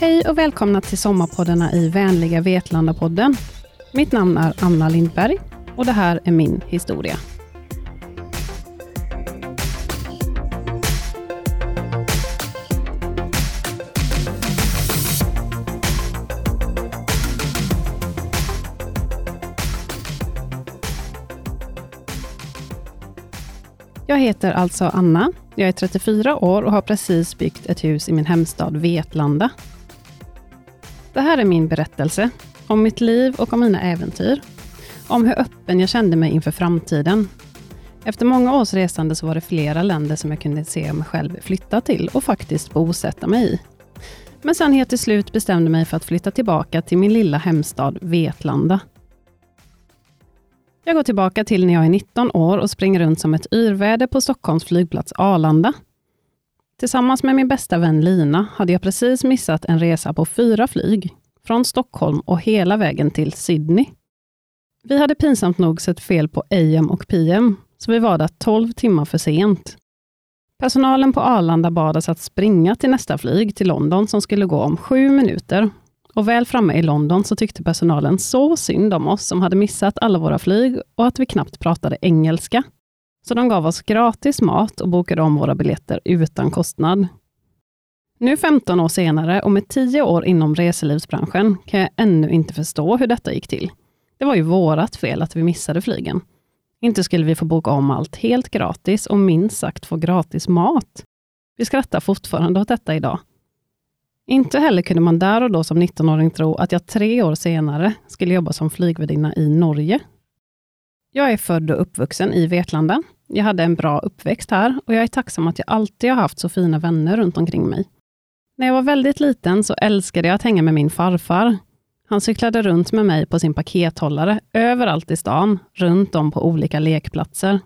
Hej och välkomna till sommarpoddarna i vänliga Vetlanda-podden. Mitt namn är Anna Lindberg och det här är min historia. Jag heter alltså Anna. Jag är 34 år och har precis byggt ett hus i min hemstad Vetlanda. Det här är min berättelse om mitt liv och om mina äventyr. Om hur öppen jag kände mig inför framtiden. Efter många års resande så var det flera länder som jag kunde se mig själv flytta till och faktiskt bosätta mig i. Men sen helt till slut bestämde mig för att flytta tillbaka till min lilla hemstad Vetlanda. Jag går tillbaka till när jag är 19 år och springer runt som ett yrväder på Stockholms flygplats Arlanda. Tillsammans med min bästa vän Lina hade jag precis missat en resa på fyra flyg, från Stockholm och hela vägen till Sydney. Vi hade pinsamt nog sett fel på AM och PM, så vi var där 12 timmar för sent. Personalen på Arlanda bad oss att springa till nästa flyg till London som skulle gå om sju minuter. Och väl framme i London så tyckte personalen så synd om oss som hade missat alla våra flyg och att vi knappt pratade engelska. Så de gav oss gratis mat och bokade om våra biljetter utan kostnad. Nu 15 år senare och med 10 år inom reselivsbranschen kan jag ännu inte förstå hur detta gick till. Det var ju vårat fel att vi missade flygen. Inte skulle vi få boka om allt helt gratis och minst sagt få gratis mat. Vi skrattar fortfarande åt detta idag. Inte heller kunde man där och då som 19-åring tro att jag tre år senare skulle jobba som flygvärdinna i Norge. Jag är född och uppvuxen i Vetlanda. Jag hade en bra uppväxt här och jag är tacksam att jag alltid har haft så fina vänner runt omkring mig. När jag var väldigt liten så älskade jag att hänga med min farfar. Han cyklade runt med mig på sin pakethållare överallt i stan, runt om på olika lekplatser.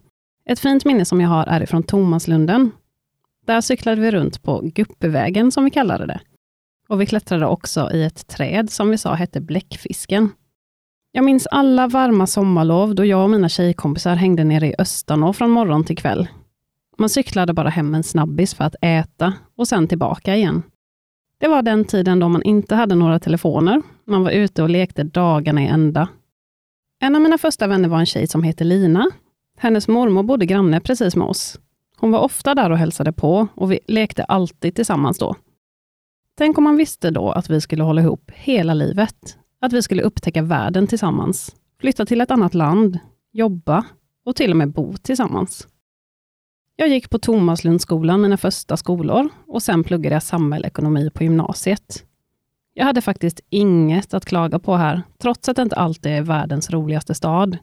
Ett fint minne som jag har är ifrån Tomaslunden. Där cyklade vi runt på Guppevägen, som vi kallade det. Och vi klättrade också i ett träd som vi sa hette Bläckfisken. Jag minns alla varma sommarlov då jag och mina tjejkompisar hängde nere i Östanå från morgon till kväll. Man cyklade bara hem en snabbis för att äta och sen tillbaka igen. Det var den tiden då man inte hade några telefoner. Man var ute och lekte dagarna i ända. En av mina första vänner var en tjej som heter Lina. Hennes mormor bodde granne precis med oss. Hon var ofta där och hälsade på och vi lekte alltid tillsammans då. Tänk om man visste då att vi skulle hålla ihop hela livet. Att vi skulle upptäcka världen tillsammans, flytta till ett annat land, jobba och till och med bo tillsammans. Jag gick på Tomaslundsskolan mina första skolår och sen pluggade jag samhällsekonomi på gymnasiet. Jag hade faktiskt inget att klaga på här, trots att det inte alltid är världens roligaste stad.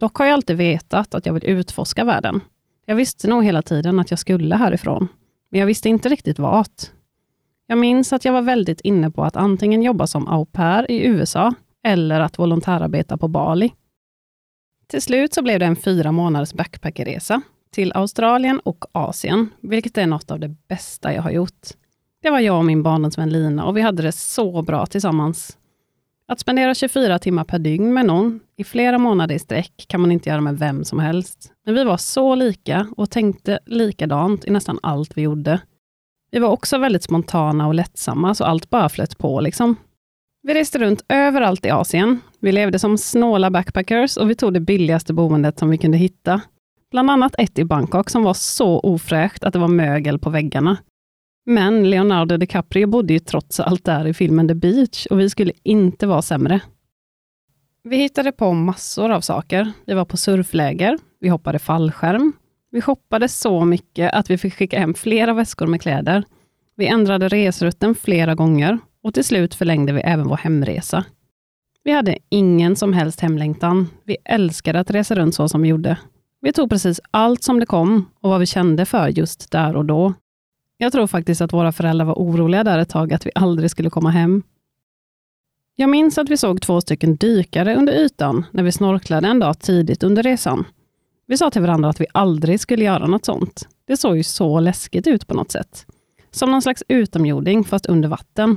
Dock har jag alltid vetat att jag vill utforska världen. Jag visste nog hela tiden att jag skulle härifrån, men jag visste inte riktigt vart. Jag minns att jag var väldigt inne på att antingen jobba som au pair i USA eller att volontärarbeta på Bali. Till slut så blev det en fyra månaders backpackerresa till Australien och Asien, vilket är något av det bästa jag har gjort. Det var jag och min barndomsvän Lina och vi hade det så bra tillsammans. Att spendera 24 timmar per dygn med någon i flera månader i sträck kan man inte göra med vem som helst. Men vi var så lika och tänkte likadant i nästan allt vi gjorde. Vi var också väldigt spontana och lättsamma, så allt bara flöt på. Liksom. Vi reste runt överallt i Asien. Vi levde som snåla backpackers och vi tog det billigaste boendet som vi kunde hitta. Bland annat ett i Bangkok som var så ofräscht att det var mögel på väggarna. Men Leonardo DiCaprio bodde ju trots allt där i filmen The Beach och vi skulle inte vara sämre. Vi hittade på massor av saker. Vi var på surfläger, vi hoppade fallskärm, vi shoppade så mycket att vi fick skicka hem flera väskor med kläder. Vi ändrade resrutten flera gånger och till slut förlängde vi även vår hemresa. Vi hade ingen som helst hemlängtan. Vi älskade att resa runt så som vi gjorde. Vi tog precis allt som det kom och vad vi kände för just där och då. Jag tror faktiskt att våra föräldrar var oroliga där ett tag att vi aldrig skulle komma hem. Jag minns att vi såg två stycken dykare under ytan när vi snorklade en dag tidigt under resan. Vi sa till varandra att vi aldrig skulle göra något sånt. Det såg ju så läskigt ut på något sätt. Som någon slags utomjording, fast under vatten.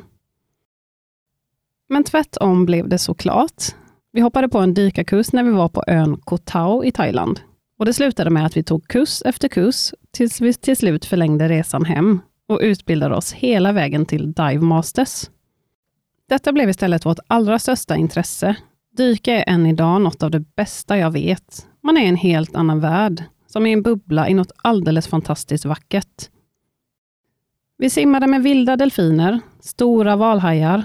Men tvärtom blev det såklart. Vi hoppade på en dykarkurs när vi var på ön Koh Tao i Thailand. Och Det slutade med att vi tog kurs efter kurs, tills vi till slut förlängde resan hem och utbildade oss hela vägen till Dive Masters. Detta blev istället vårt allra största intresse. Dyka är än idag något av det bästa jag vet. Man är i en helt annan värld, som i en bubbla i något alldeles fantastiskt vackert. Vi simmade med vilda delfiner, stora valhajar,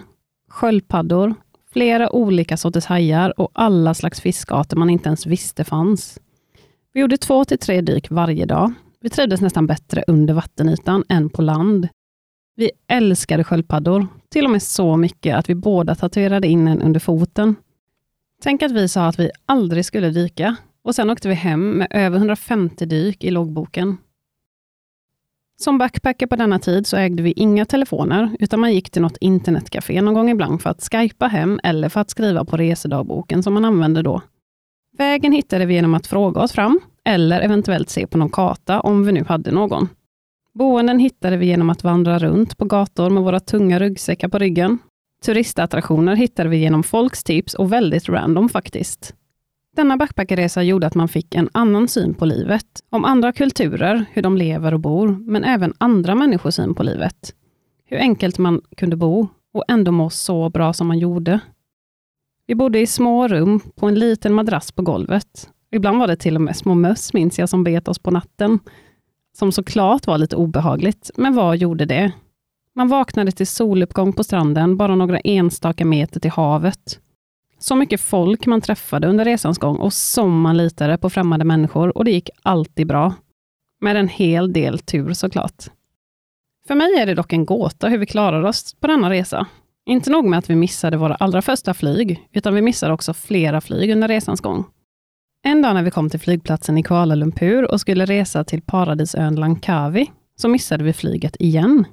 sköldpaddor, flera olika sorters hajar och alla slags fiskarter man inte ens visste fanns. Vi gjorde två till tre dyk varje dag. Vi trivdes nästan bättre under vattenytan än på land. Vi älskade sköldpaddor, till och med så mycket att vi båda tatuerade in en under foten. Tänk att vi sa att vi aldrig skulle dyka och sen åkte vi hem med över 150 dyk i loggboken. Som backpacker på denna tid så ägde vi inga telefoner, utan man gick till något internetcafé någon gång ibland för att skypa hem eller för att skriva på resedagboken som man använde då. Vägen hittade vi genom att fråga oss fram, eller eventuellt se på någon karta om vi nu hade någon. Boenden hittade vi genom att vandra runt på gator med våra tunga ryggsäckar på ryggen. Turistattraktioner hittade vi genom folks tips och väldigt random faktiskt. Denna backpackerresa gjorde att man fick en annan syn på livet, om andra kulturer, hur de lever och bor, men även andra människors syn på livet. Hur enkelt man kunde bo och ändå må så bra som man gjorde. Vi bodde i små rum på en liten madrass på golvet. Ibland var det till och med små möss, minns jag, som bet oss på natten. Som såklart var lite obehagligt, men vad gjorde det? Man vaknade till soluppgång på stranden, bara några enstaka meter till havet. Så mycket folk man träffade under resans gång och som man litade på främmande människor och det gick alltid bra. Med en hel del tur såklart. För mig är det dock en gåta hur vi klarade oss på denna resa. Inte nog med att vi missade våra allra första flyg, utan vi missade också flera flyg under resans gång. En dag när vi kom till flygplatsen i Kuala Lumpur och skulle resa till paradisön Langkawi, så missade vi flyget igen.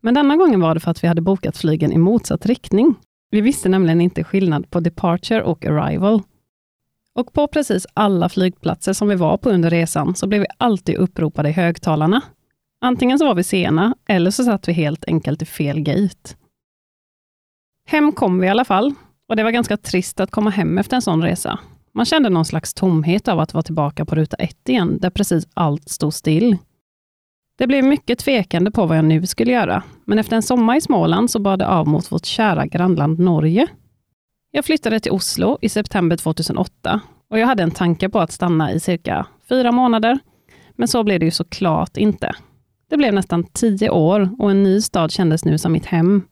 Men denna gången var det för att vi hade bokat flygen i motsatt riktning. Vi visste nämligen inte skillnad på departure och arrival. Och på precis alla flygplatser som vi var på under resan så blev vi alltid uppropade i högtalarna. Antingen så var vi sena, eller så satt vi helt enkelt i fel gate. Hem kom vi i alla fall, och det var ganska trist att komma hem efter en sån resa. Man kände någon slags tomhet av att vara tillbaka på ruta ett igen, där precis allt stod still. Det blev mycket tvekande på vad jag nu skulle göra, men efter en sommar i Småland så bad det av mot vårt kära grannland Norge. Jag flyttade till Oslo i september 2008 och jag hade en tanke på att stanna i cirka fyra månader, men så blev det ju såklart inte. Det blev nästan tio år och en ny stad kändes nu som mitt hem.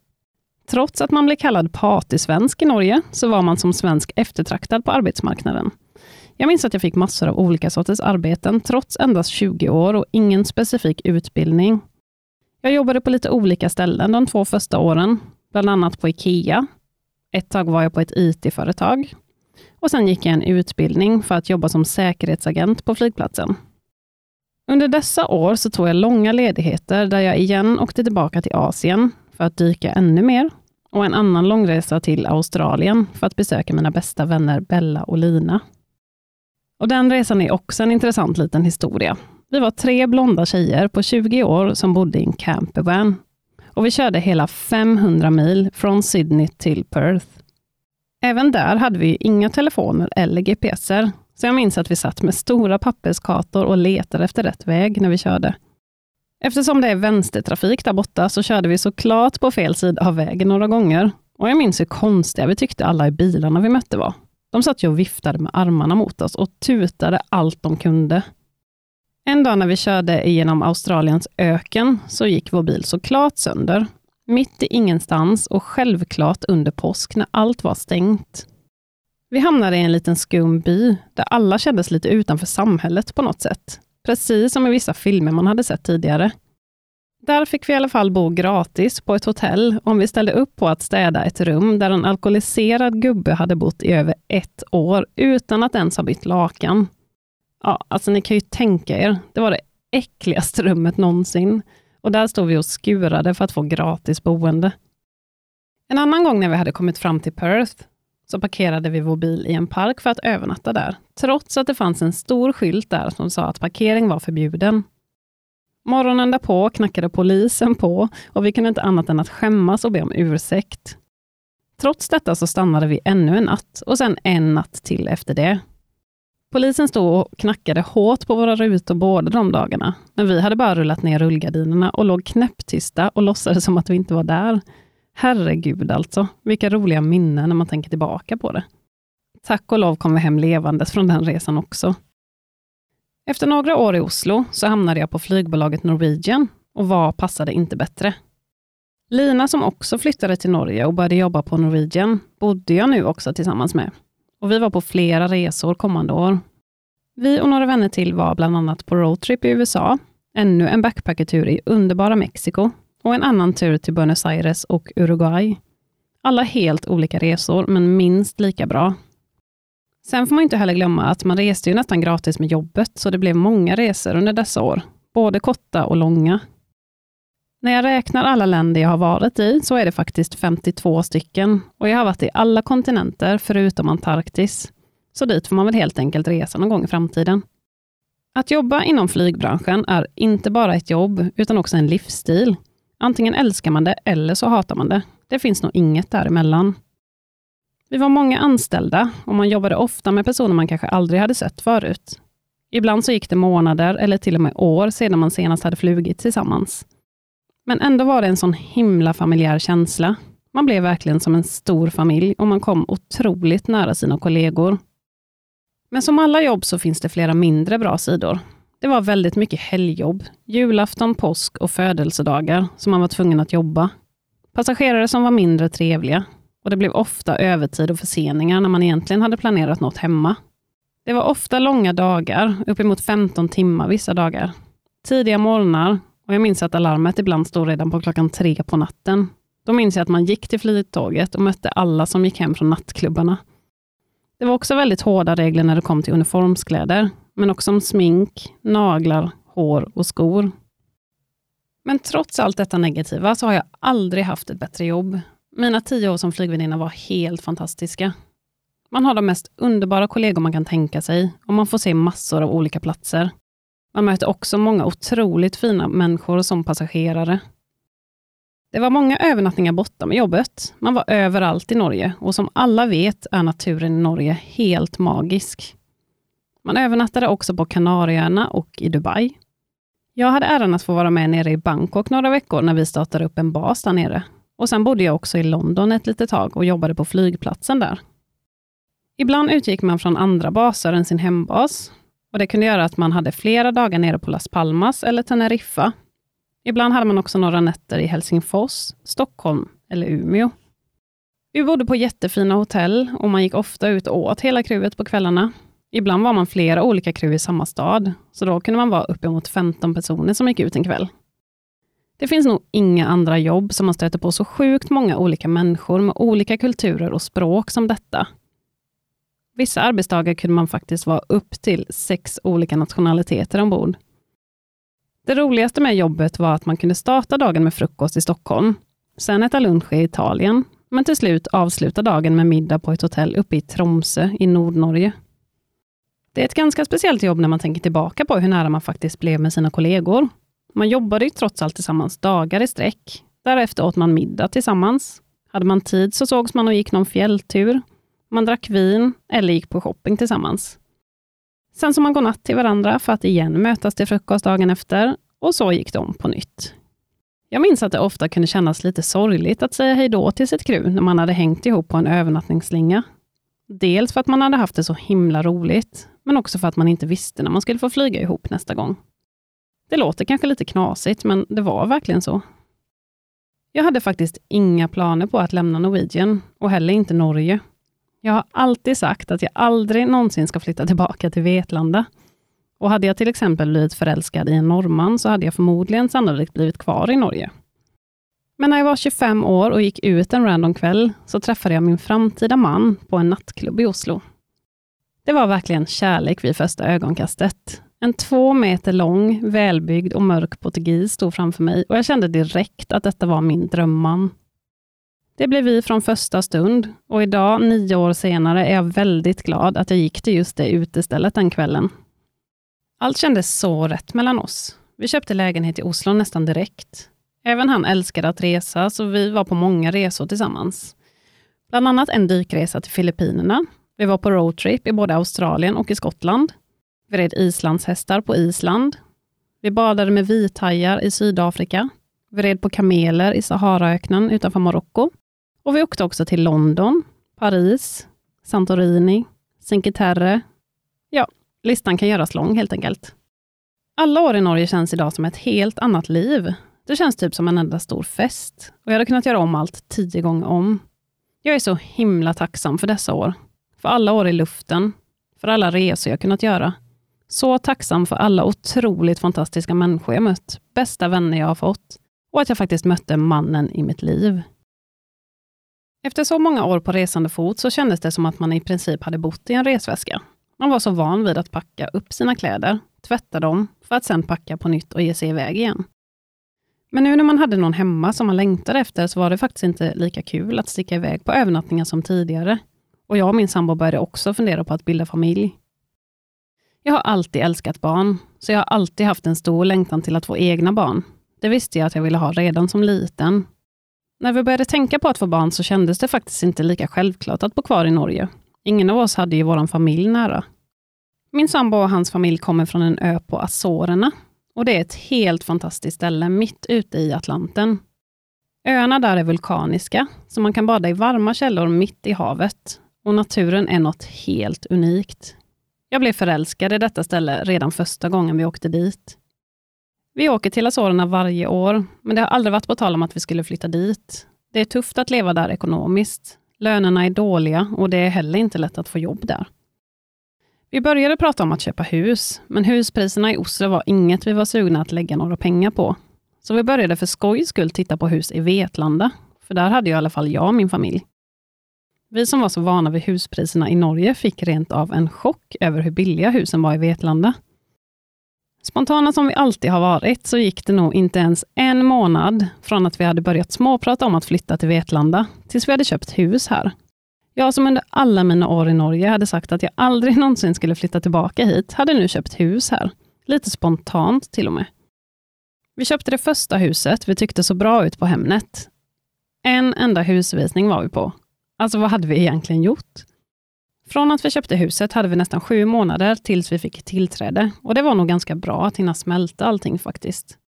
Trots att man blev kallad partysvensk i Norge, så var man som svensk eftertraktad på arbetsmarknaden. Jag minns att jag fick massor av olika sorters arbeten, trots endast 20 år och ingen specifik utbildning. Jag jobbade på lite olika ställen de två första åren, bland annat på IKEA. Ett tag var jag på ett IT-företag. Och sen gick jag en utbildning för att jobba som säkerhetsagent på flygplatsen. Under dessa år så tog jag långa ledigheter där jag igen åkte tillbaka till Asien för att dyka ännu mer och en annan långresa till Australien för att besöka mina bästa vänner Bella och Lina. Och Den resan är också en intressant liten historia. Vi var tre blonda tjejer på 20 år som bodde i en campervan. Och vi körde hela 500 mil från Sydney till Perth. Även där hade vi inga telefoner eller GPSer, så jag minns att vi satt med stora papperskartor och letade efter rätt väg när vi körde. Eftersom det är vänstertrafik där borta så körde vi såklart på fel sida av vägen några gånger. Och jag minns hur konstiga vi tyckte alla i bilarna vi mötte var. De satt ju och viftade med armarna mot oss och tutade allt de kunde. En dag när vi körde genom Australiens öken så gick vår bil såklart sönder. Mitt i ingenstans och självklart under påsk när allt var stängt. Vi hamnade i en liten skum by där alla kändes lite utanför samhället på något sätt. Precis som i vissa filmer man hade sett tidigare. Där fick vi i alla fall bo gratis på ett hotell om vi ställde upp på att städa ett rum där en alkoholiserad gubbe hade bott i över ett år utan att ens ha bytt lakan. Ja, alltså ni kan ju tänka er, det var det äckligaste rummet någonsin. Och där stod vi och skurade för att få gratis boende. En annan gång när vi hade kommit fram till Perth så parkerade vi vår bil i en park för att övernatta där, trots att det fanns en stor skylt där som sa att parkering var förbjuden. Morgonen därpå knackade polisen på och vi kunde inte annat än att skämmas och be om ursäkt. Trots detta så stannade vi ännu en natt och sen en natt till efter det. Polisen stod och knackade hårt på våra rutor båda de dagarna, men vi hade bara rullat ner rullgardinerna och låg knäpptysta och låtsades som att vi inte var där. Herregud alltså, vilka roliga minnen när man tänker tillbaka på det. Tack och lov kom vi hem levandes från den resan också. Efter några år i Oslo så hamnade jag på flygbolaget Norwegian och vad passade inte bättre? Lina som också flyttade till Norge och började jobba på Norwegian bodde jag nu också tillsammans med. Och vi var på flera resor kommande år. Vi och några vänner till var bland annat på roadtrip i USA, ännu en backpackertur i underbara Mexiko och en annan tur till Buenos Aires och Uruguay. Alla helt olika resor, men minst lika bra. Sen får man inte heller glömma att man reste ju nästan gratis med jobbet, så det blev många resor under dessa år, både korta och långa. När jag räknar alla länder jag har varit i, så är det faktiskt 52 stycken, och jag har varit i alla kontinenter förutom Antarktis. Så dit får man väl helt enkelt resa någon gång i framtiden. Att jobba inom flygbranschen är inte bara ett jobb, utan också en livsstil. Antingen älskar man det eller så hatar man det. Det finns nog inget däremellan. Vi var många anställda och man jobbade ofta med personer man kanske aldrig hade sett förut. Ibland så gick det månader eller till och med år sedan man senast hade flugit tillsammans. Men ändå var det en sån himla familjär känsla. Man blev verkligen som en stor familj och man kom otroligt nära sina kollegor. Men som alla jobb så finns det flera mindre bra sidor. Det var väldigt mycket helgjobb, julafton, påsk och födelsedagar som man var tvungen att jobba. Passagerare som var mindre trevliga och det blev ofta övertid och förseningar när man egentligen hade planerat något hemma. Det var ofta långa dagar, uppemot 15 timmar vissa dagar. Tidiga morgnar och jag minns att alarmet ibland stod redan på klockan tre på natten. Då minns jag att man gick till flyttåget och mötte alla som gick hem från nattklubbarna. Det var också väldigt hårda regler när det kom till uniformskläder, men också om smink, naglar, hår och skor. Men trots allt detta negativa så har jag aldrig haft ett bättre jobb. Mina tio år som flygvärdinna var helt fantastiska. Man har de mest underbara kollegor man kan tänka sig och man får se massor av olika platser. Man möter också många otroligt fina människor som passagerare. Det var många övernattningar borta med jobbet. Man var överallt i Norge och som alla vet är naturen i Norge helt magisk. Man övernattade också på Kanarieöarna och i Dubai. Jag hade äran att få vara med nere i Bangkok några veckor när vi startade upp en bas där nere. Och sen bodde jag också i London ett litet tag och jobbade på flygplatsen där. Ibland utgick man från andra baser än sin hembas. Och Det kunde göra att man hade flera dagar nere på Las Palmas eller Teneriffa. Ibland hade man också några nätter i Helsingfors, Stockholm eller Umeå. Vi bodde på jättefina hotell och man gick ofta ut och åt hela kruvet på kvällarna. Ibland var man flera olika kru i samma stad, så då kunde man vara uppemot 15 personer som gick ut en kväll. Det finns nog inga andra jobb som man stöter på så sjukt många olika människor med olika kulturer och språk som detta. Vissa arbetsdagar kunde man faktiskt vara upp till sex olika nationaliteter ombord. Det roligaste med jobbet var att man kunde starta dagen med frukost i Stockholm, sen äta lunch i Italien, men till slut avsluta dagen med middag på ett hotell uppe i Tromsö i Nordnorge. Det är ett ganska speciellt jobb när man tänker tillbaka på hur nära man faktiskt blev med sina kollegor. Man jobbade ju trots allt tillsammans dagar i sträck. Därefter åt man middag tillsammans. Hade man tid så sågs man och gick någon fjälltur. Man drack vin eller gick på shopping tillsammans. Sen så man godnatt till varandra för att igen mötas till frukost dagen efter och så gick de på nytt. Jag minns att det ofta kunde kännas lite sorgligt att säga hej då till sitt crew när man hade hängt ihop på en övernattningsslinga. Dels för att man hade haft det så himla roligt, men också för att man inte visste när man skulle få flyga ihop nästa gång. Det låter kanske lite knasigt, men det var verkligen så. Jag hade faktiskt inga planer på att lämna Norwegian och heller inte Norge. Jag har alltid sagt att jag aldrig någonsin ska flytta tillbaka till Vetlanda. Och hade jag till exempel blivit förälskad i en norrman så hade jag förmodligen sannolikt blivit kvar i Norge. Men när jag var 25 år och gick ut en random kväll så träffade jag min framtida man på en nattklubb i Oslo. Det var verkligen kärlek vid första ögonkastet. En två meter lång, välbyggd och mörk portugis stod framför mig och jag kände direkt att detta var min drömman. Det blev vi från första stund och idag, nio år senare, är jag väldigt glad att jag gick till just det utestället den kvällen. Allt kändes så rätt mellan oss. Vi köpte lägenhet i Oslo nästan direkt. Även han älskade att resa, så vi var på många resor tillsammans. Bland annat en dykresa till Filippinerna. Vi var på roadtrip i både Australien och i Skottland. Vi red islandshästar på Island. Vi badade med vithajar i Sydafrika. Vi red på kameler i Saharaöknen utanför Marocko. Och vi åkte också till London, Paris, Santorini, Cinque Terre. Ja, listan kan göras lång helt enkelt. Alla år i Norge känns idag som ett helt annat liv. Det känns typ som en enda stor fest. Och jag hade kunnat göra om allt tio gånger om. Jag är så himla tacksam för dessa år. För alla år i luften. För alla resor jag kunnat göra. Så tacksam för alla otroligt fantastiska människor jag mött. Bästa vänner jag har fått. Och att jag faktiskt mötte mannen i mitt liv. Efter så många år på resande fot så kändes det som att man i princip hade bott i en resväska. Man var så van vid att packa upp sina kläder, tvätta dem, för att sen packa på nytt och ge sig iväg igen. Men nu när man hade någon hemma som man längtade efter, så var det faktiskt inte lika kul att sticka iväg på övernattningar som tidigare. Och jag och min sambo började också fundera på att bilda familj. Jag har alltid älskat barn, så jag har alltid haft en stor längtan till att få egna barn. Det visste jag att jag ville ha redan som liten. När vi började tänka på att få barn så kändes det faktiskt inte lika självklart att bo kvar i Norge. Ingen av oss hade ju vår familj nära. Min sambo och hans familj kommer från en ö på Azorerna. Och det är ett helt fantastiskt ställe mitt ute i Atlanten. Öarna där är vulkaniska, så man kan bada i varma källor mitt i havet. Och naturen är något helt unikt. Jag blev förälskad i detta ställe redan första gången vi åkte dit. Vi åker till Azorerna varje år, men det har aldrig varit på tal om att vi skulle flytta dit. Det är tufft att leva där ekonomiskt. Lönerna är dåliga och det är heller inte lätt att få jobb där. Vi började prata om att köpa hus, men huspriserna i Oslo var inget vi var sugna att lägga några pengar på. Så vi började för skojs skull titta på hus i Vetlanda, för där hade ju i alla fall jag och min familj. Vi som var så vana vid huspriserna i Norge fick rent av en chock över hur billiga husen var i Vetlanda. Spontana som vi alltid har varit, så gick det nog inte ens en månad från att vi hade börjat småprata om att flytta till Vetlanda, tills vi hade köpt hus här. Jag som under alla mina år i Norge hade sagt att jag aldrig någonsin skulle flytta tillbaka hit, hade nu köpt hus här. Lite spontant till och med. Vi köpte det första huset vi tyckte så bra ut på Hemnet. En enda husvisning var vi på. Alltså vad hade vi egentligen gjort? Från att vi köpte huset hade vi nästan sju månader tills vi fick tillträde och det var nog ganska bra att hinna smälta allting faktiskt.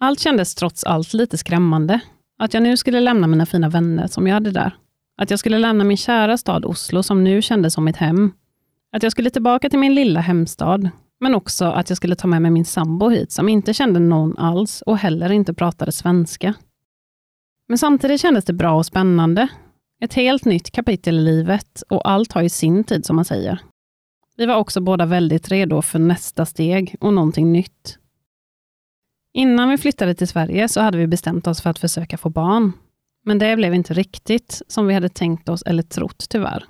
Allt kändes trots allt lite skrämmande. Att jag nu skulle lämna mina fina vänner som jag hade där. Att jag skulle lämna min kära stad Oslo som nu kändes som mitt hem. Att jag skulle tillbaka till min lilla hemstad, men också att jag skulle ta med mig min sambo hit som inte kände någon alls och heller inte pratade svenska. Men samtidigt kändes det bra och spännande ett helt nytt kapitel i livet och allt har ju sin tid som man säger. Vi var också båda väldigt redo för nästa steg och någonting nytt. Innan vi flyttade till Sverige så hade vi bestämt oss för att försöka få barn. Men det blev inte riktigt som vi hade tänkt oss eller trott tyvärr.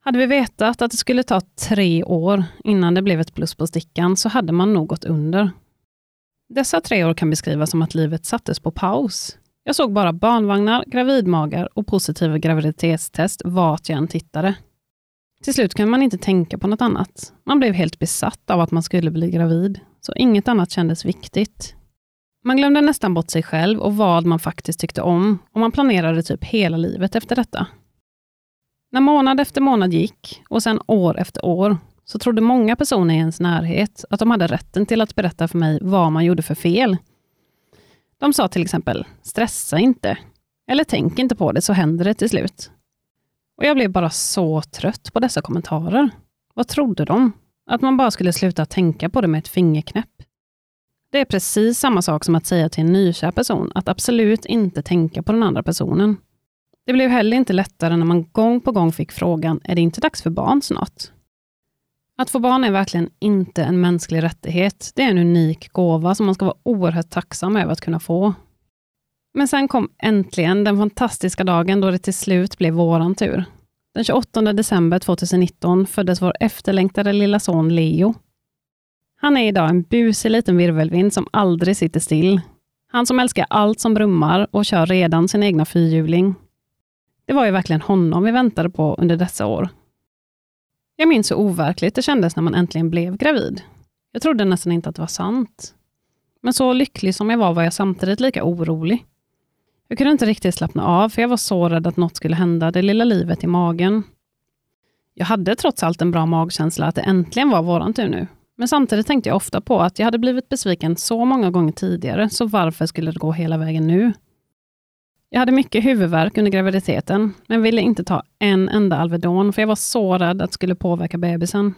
Hade vi vetat att det skulle ta tre år innan det blev ett plus på stickan så hade man nog gått under. Dessa tre år kan beskrivas som att livet sattes på paus. Jag såg bara barnvagnar, gravidmagar och positiva graviditetstest vart jag än tittade. Till slut kunde man inte tänka på något annat. Man blev helt besatt av att man skulle bli gravid, så inget annat kändes viktigt. Man glömde nästan bort sig själv och vad man faktiskt tyckte om och man planerade typ hela livet efter detta. När månad efter månad gick och sen år efter år så trodde många personer i ens närhet att de hade rätten till att berätta för mig vad man gjorde för fel de sa till exempel, stressa inte. Eller tänk inte på det så händer det till slut. Och Jag blev bara så trött på dessa kommentarer. Vad trodde de? Att man bara skulle sluta tänka på det med ett fingerknäpp? Det är precis samma sak som att säga till en nykär person att absolut inte tänka på den andra personen. Det blev heller inte lättare när man gång på gång fick frågan, är det inte dags för barn snart? Att få barn är verkligen inte en mänsklig rättighet. Det är en unik gåva som man ska vara oerhört tacksam över att kunna få. Men sen kom äntligen den fantastiska dagen då det till slut blev våran tur. Den 28 december 2019 föddes vår efterlängtade lilla son Leo. Han är idag en busig liten virvelvind som aldrig sitter still. Han som älskar allt som brummar och kör redan sin egna fyrhjuling. Det var ju verkligen honom vi väntade på under dessa år jag minns hur overkligt det kändes när man äntligen blev gravid. Jag trodde nästan inte att det var sant. Men så lycklig som jag var, var jag samtidigt lika orolig. Jag kunde inte riktigt slappna av, för jag var så rädd att något skulle hända det lilla livet i magen. Jag hade trots allt en bra magkänsla att det äntligen var våran tur nu. Men samtidigt tänkte jag ofta på att jag hade blivit besviken så många gånger tidigare, så varför skulle det gå hela vägen nu? Jag hade mycket huvudvärk under graviditeten, men ville inte ta en enda Alvedon, för jag var så rädd att det skulle påverka bebisen.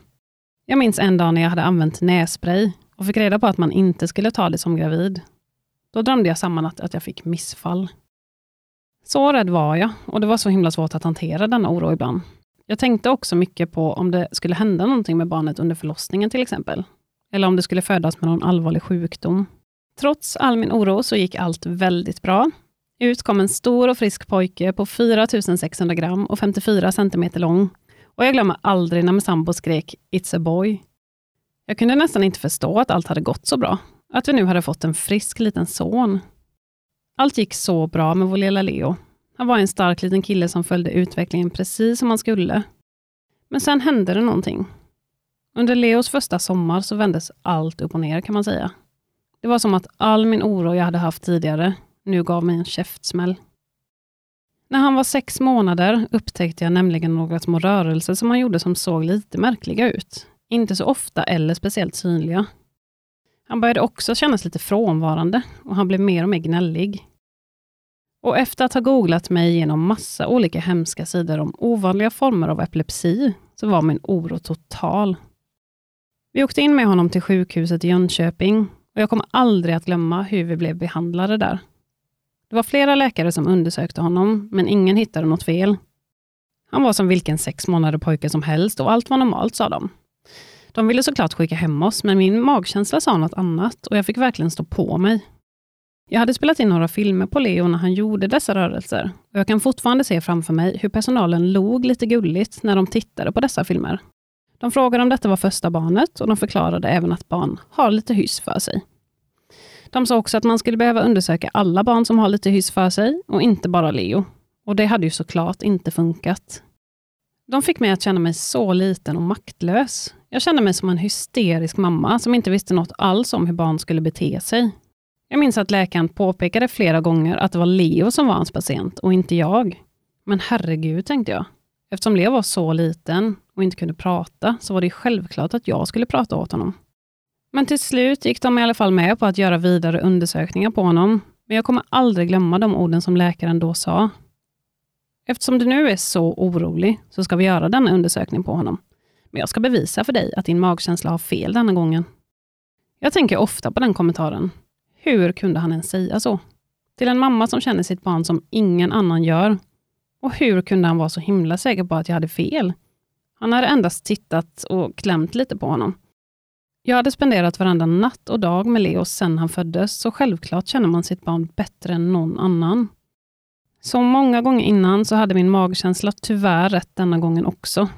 Jag minns en dag när jag hade använt nässpray och fick reda på att man inte skulle ta det som gravid. Då drömde jag samma natt att jag fick missfall. Så rädd var jag och det var så himla svårt att hantera denna oro ibland. Jag tänkte också mycket på om det skulle hända någonting med barnet under förlossningen till exempel. Eller om det skulle födas med någon allvarlig sjukdom. Trots all min oro så gick allt väldigt bra. Ut kom en stor och frisk pojke på 4600 gram och 54 centimeter lång. Och jag glömmer aldrig när min sambo skrek ”It's a boy”. Jag kunde nästan inte förstå att allt hade gått så bra. Att vi nu hade fått en frisk liten son. Allt gick så bra med vår lilla Leo. Han var en stark liten kille som följde utvecklingen precis som han skulle. Men sen hände det någonting. Under Leos första sommar så vändes allt upp och ner kan man säga. Det var som att all min oro jag hade haft tidigare nu gav mig en käftsmäll. När han var sex månader upptäckte jag nämligen några små rörelser som han gjorde som såg lite märkliga ut. Inte så ofta eller speciellt synliga. Han började också kännas lite frånvarande och han blev mer och mer gnällig. Och efter att ha googlat mig igenom massa olika hemska sidor om ovanliga former av epilepsi, så var min oro total. Vi åkte in med honom till sjukhuset i Jönköping och jag kommer aldrig att glömma hur vi blev behandlade där. Det var flera läkare som undersökte honom, men ingen hittade något fel. Han var som vilken sex månader pojke som helst och allt var normalt, sa de. De ville såklart skicka hem oss, men min magkänsla sa något annat och jag fick verkligen stå på mig. Jag hade spelat in några filmer på Leo när han gjorde dessa rörelser och jag kan fortfarande se framför mig hur personalen log lite gulligt när de tittade på dessa filmer. De frågade om detta var första barnet och de förklarade även att barn har lite hyss för sig. De sa också att man skulle behöva undersöka alla barn som har lite hyss för sig och inte bara Leo. Och det hade ju såklart inte funkat. De fick mig att känna mig så liten och maktlös. Jag kände mig som en hysterisk mamma som inte visste något alls om hur barn skulle bete sig. Jag minns att läkaren påpekade flera gånger att det var Leo som var hans patient och inte jag. Men herregud, tänkte jag. Eftersom Leo var så liten och inte kunde prata, så var det självklart att jag skulle prata åt honom. Men till slut gick de i alla fall med på att göra vidare undersökningar på honom. Men jag kommer aldrig glömma de orden som läkaren då sa. Eftersom du nu är så orolig, så ska vi göra denna undersökning på honom. Men jag ska bevisa för dig att din magkänsla har fel denna gången. Jag tänker ofta på den kommentaren. Hur kunde han ens säga så? Till en mamma som känner sitt barn som ingen annan gör. Och hur kunde han vara så himla säker på att jag hade fel? Han hade endast tittat och klämt lite på honom. Jag hade spenderat varenda natt och dag med Leo sedan han föddes, så självklart känner man sitt barn bättre än någon annan. Så många gånger innan så hade min magkänsla tyvärr rätt denna gången också.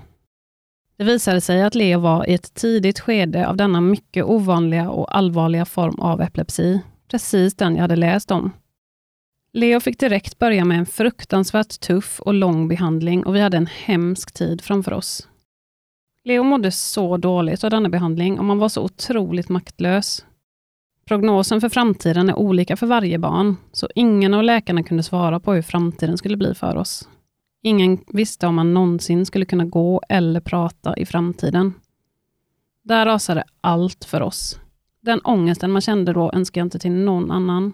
Det visade sig att Leo var i ett tidigt skede av denna mycket ovanliga och allvarliga form av epilepsi, precis den jag hade läst om. Leo fick direkt börja med en fruktansvärt tuff och lång behandling och vi hade en hemsk tid framför oss. Leo mådde så dåligt av denna behandling och man var så otroligt maktlös. Prognosen för framtiden är olika för varje barn, så ingen av läkarna kunde svara på hur framtiden skulle bli för oss. Ingen visste om man någonsin skulle kunna gå eller prata i framtiden. Där rasade allt för oss. Den ångesten man kände då önskar jag inte till någon annan.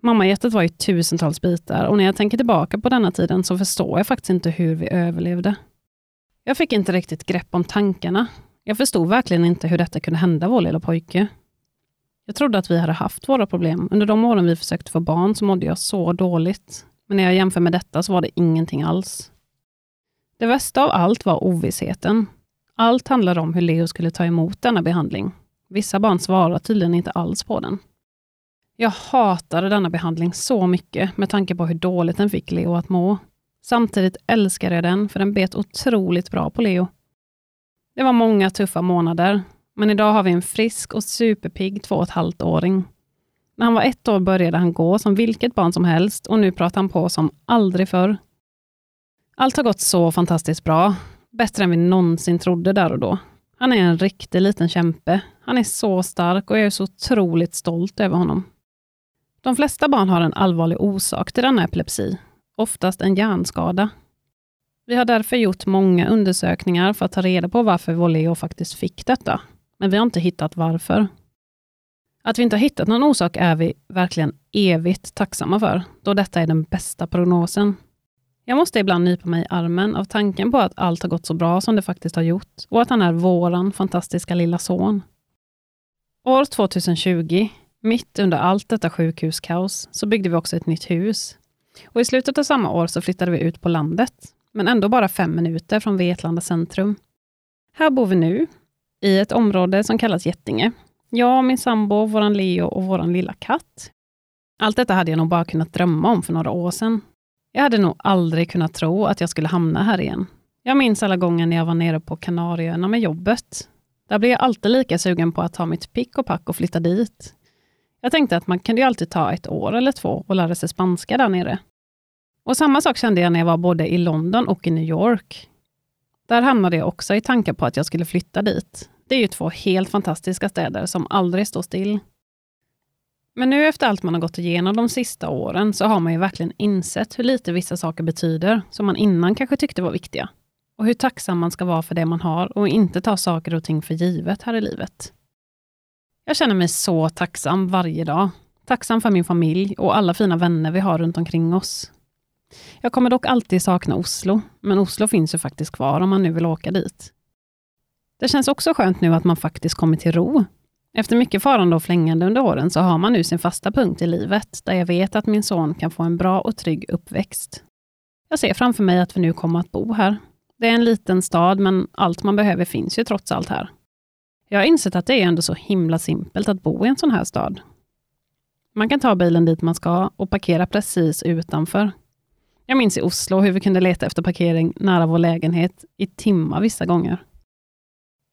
Mammahjärtat var i tusentals bitar och när jag tänker tillbaka på denna tiden så förstår jag faktiskt inte hur vi överlevde. Jag fick inte riktigt grepp om tankarna. Jag förstod verkligen inte hur detta kunde hända vår lilla pojke. Jag trodde att vi hade haft våra problem. Under de åren vi försökte få barn så mådde jag så dåligt. Men när jag jämför med detta så var det ingenting alls. Det värsta av allt var ovissheten. Allt handlade om hur Leo skulle ta emot denna behandling. Vissa barn svarade tydligen inte alls på den. Jag hatade denna behandling så mycket med tanke på hur dåligt den fick Leo att må. Samtidigt älskade jag den, för den bet otroligt bra på Leo. Det var många tuffa månader, men idag har vi en frisk och superpigg två och ett halvt åring. När han var ett år började han gå som vilket barn som helst och nu pratar han på som aldrig förr. Allt har gått så fantastiskt bra. Bättre än vi någonsin trodde där och då. Han är en riktig liten kämpe. Han är så stark och jag är så otroligt stolt över honom. De flesta barn har en allvarlig orsak till denna epilepsi, oftast en hjärnskada. Vi har därför gjort många undersökningar för att ta reda på varför Voleo faktiskt fick detta. men vi har inte hittat varför. Att vi inte har hittat någon orsak är vi verkligen evigt tacksamma för, då detta är den bästa prognosen. Jag måste ibland nypa mig i armen av tanken på att allt har gått så bra som det faktiskt har gjort och att han är våran fantastiska lilla son. År 2020, mitt under allt detta sjukhuskaos, så byggde vi också ett nytt hus. Och I slutet av samma år så flyttade vi ut på landet, men ändå bara fem minuter från Vetlanda centrum. Här bor vi nu, i ett område som kallas Jättinge. Jag, min sambo, vår Leo och vår lilla katt. Allt detta hade jag nog bara kunnat drömma om för några år sedan. Jag hade nog aldrig kunnat tro att jag skulle hamna här igen. Jag minns alla gånger när jag var nere på Kanarieöarna med jobbet. Där blev jag alltid lika sugen på att ta mitt pick och pack och flytta dit. Jag tänkte att man kunde ju alltid ta ett år eller två och lära sig spanska där nere. Och samma sak kände jag när jag var både i London och i New York. Där hamnade jag också i tankar på att jag skulle flytta dit. Det är ju två helt fantastiska städer som aldrig står still. Men nu efter allt man har gått igenom de sista åren så har man ju verkligen insett hur lite vissa saker betyder som man innan kanske tyckte var viktiga. Och hur tacksam man ska vara för det man har och inte ta saker och ting för givet här i livet. Jag känner mig så tacksam varje dag. Tacksam för min familj och alla fina vänner vi har runt omkring oss. Jag kommer dock alltid sakna Oslo, men Oslo finns ju faktiskt kvar om man nu vill åka dit. Det känns också skönt nu att man faktiskt kommer till ro. Efter mycket farande och flängande under åren så har man nu sin fasta punkt i livet, där jag vet att min son kan få en bra och trygg uppväxt. Jag ser framför mig att vi nu kommer att bo här. Det är en liten stad, men allt man behöver finns ju trots allt här. Jag har insett att det är ändå så himla simpelt att bo i en sån här stad. Man kan ta bilen dit man ska och parkera precis utanför. Jag minns i Oslo hur vi kunde leta efter parkering nära vår lägenhet i timmar vissa gånger.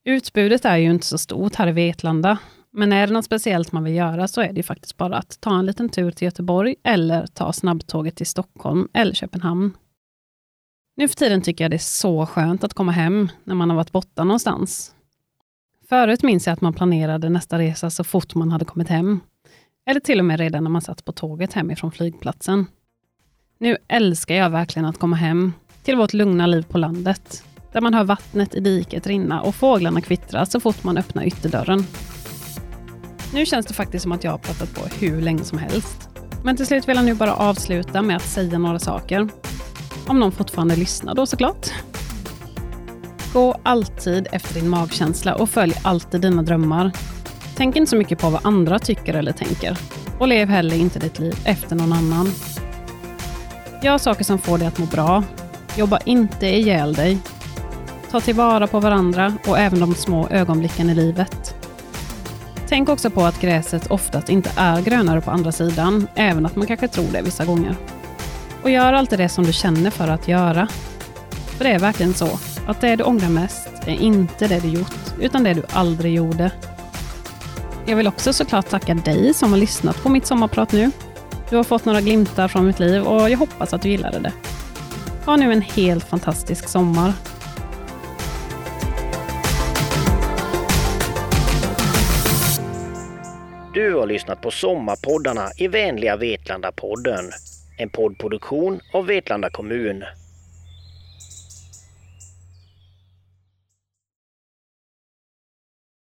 Utbudet är ju inte så stort här i Vetlanda, men är det något speciellt man vill göra så är det faktiskt bara att ta en liten tur till Göteborg eller ta snabbtåget till Stockholm eller Köpenhamn. Nu för tiden tycker jag det är så skönt att komma hem när man har varit borta någonstans. Förut minns jag att man planerade nästa resa så fort man hade kommit hem. Eller till och med redan när man satt på tåget hemifrån flygplatsen. Nu älskar jag verkligen att komma hem till vårt lugna liv på landet där man hör vattnet i diket rinna och fåglarna kvittra så fort man öppnar ytterdörren. Nu känns det faktiskt som att jag har pratat på hur länge som helst. Men till slut vill jag nu bara avsluta med att säga några saker. Om någon fortfarande lyssnar då såklart. Gå alltid efter din magkänsla och följ alltid dina drömmar. Tänk inte så mycket på vad andra tycker eller tänker. Och lev heller inte ditt liv efter någon annan. Gör saker som får dig att må bra. Jobba inte ihjäl dig Ta tillvara på varandra och även de små ögonblicken i livet. Tänk också på att gräset oftast inte är grönare på andra sidan, även att man kanske tror det vissa gånger. Och gör alltid det som du känner för att göra. För det är verkligen så, att det du ångrar mest är inte det du gjort, utan det du aldrig gjorde. Jag vill också såklart tacka dig som har lyssnat på mitt sommarprat nu. Du har fått några glimtar från mitt liv och jag hoppas att du gillade det. Ha nu en helt fantastisk sommar Du har lyssnat på Sommarpoddarna i vänliga Vetlanda-podden. En poddproduktion av Vetlanda kommun.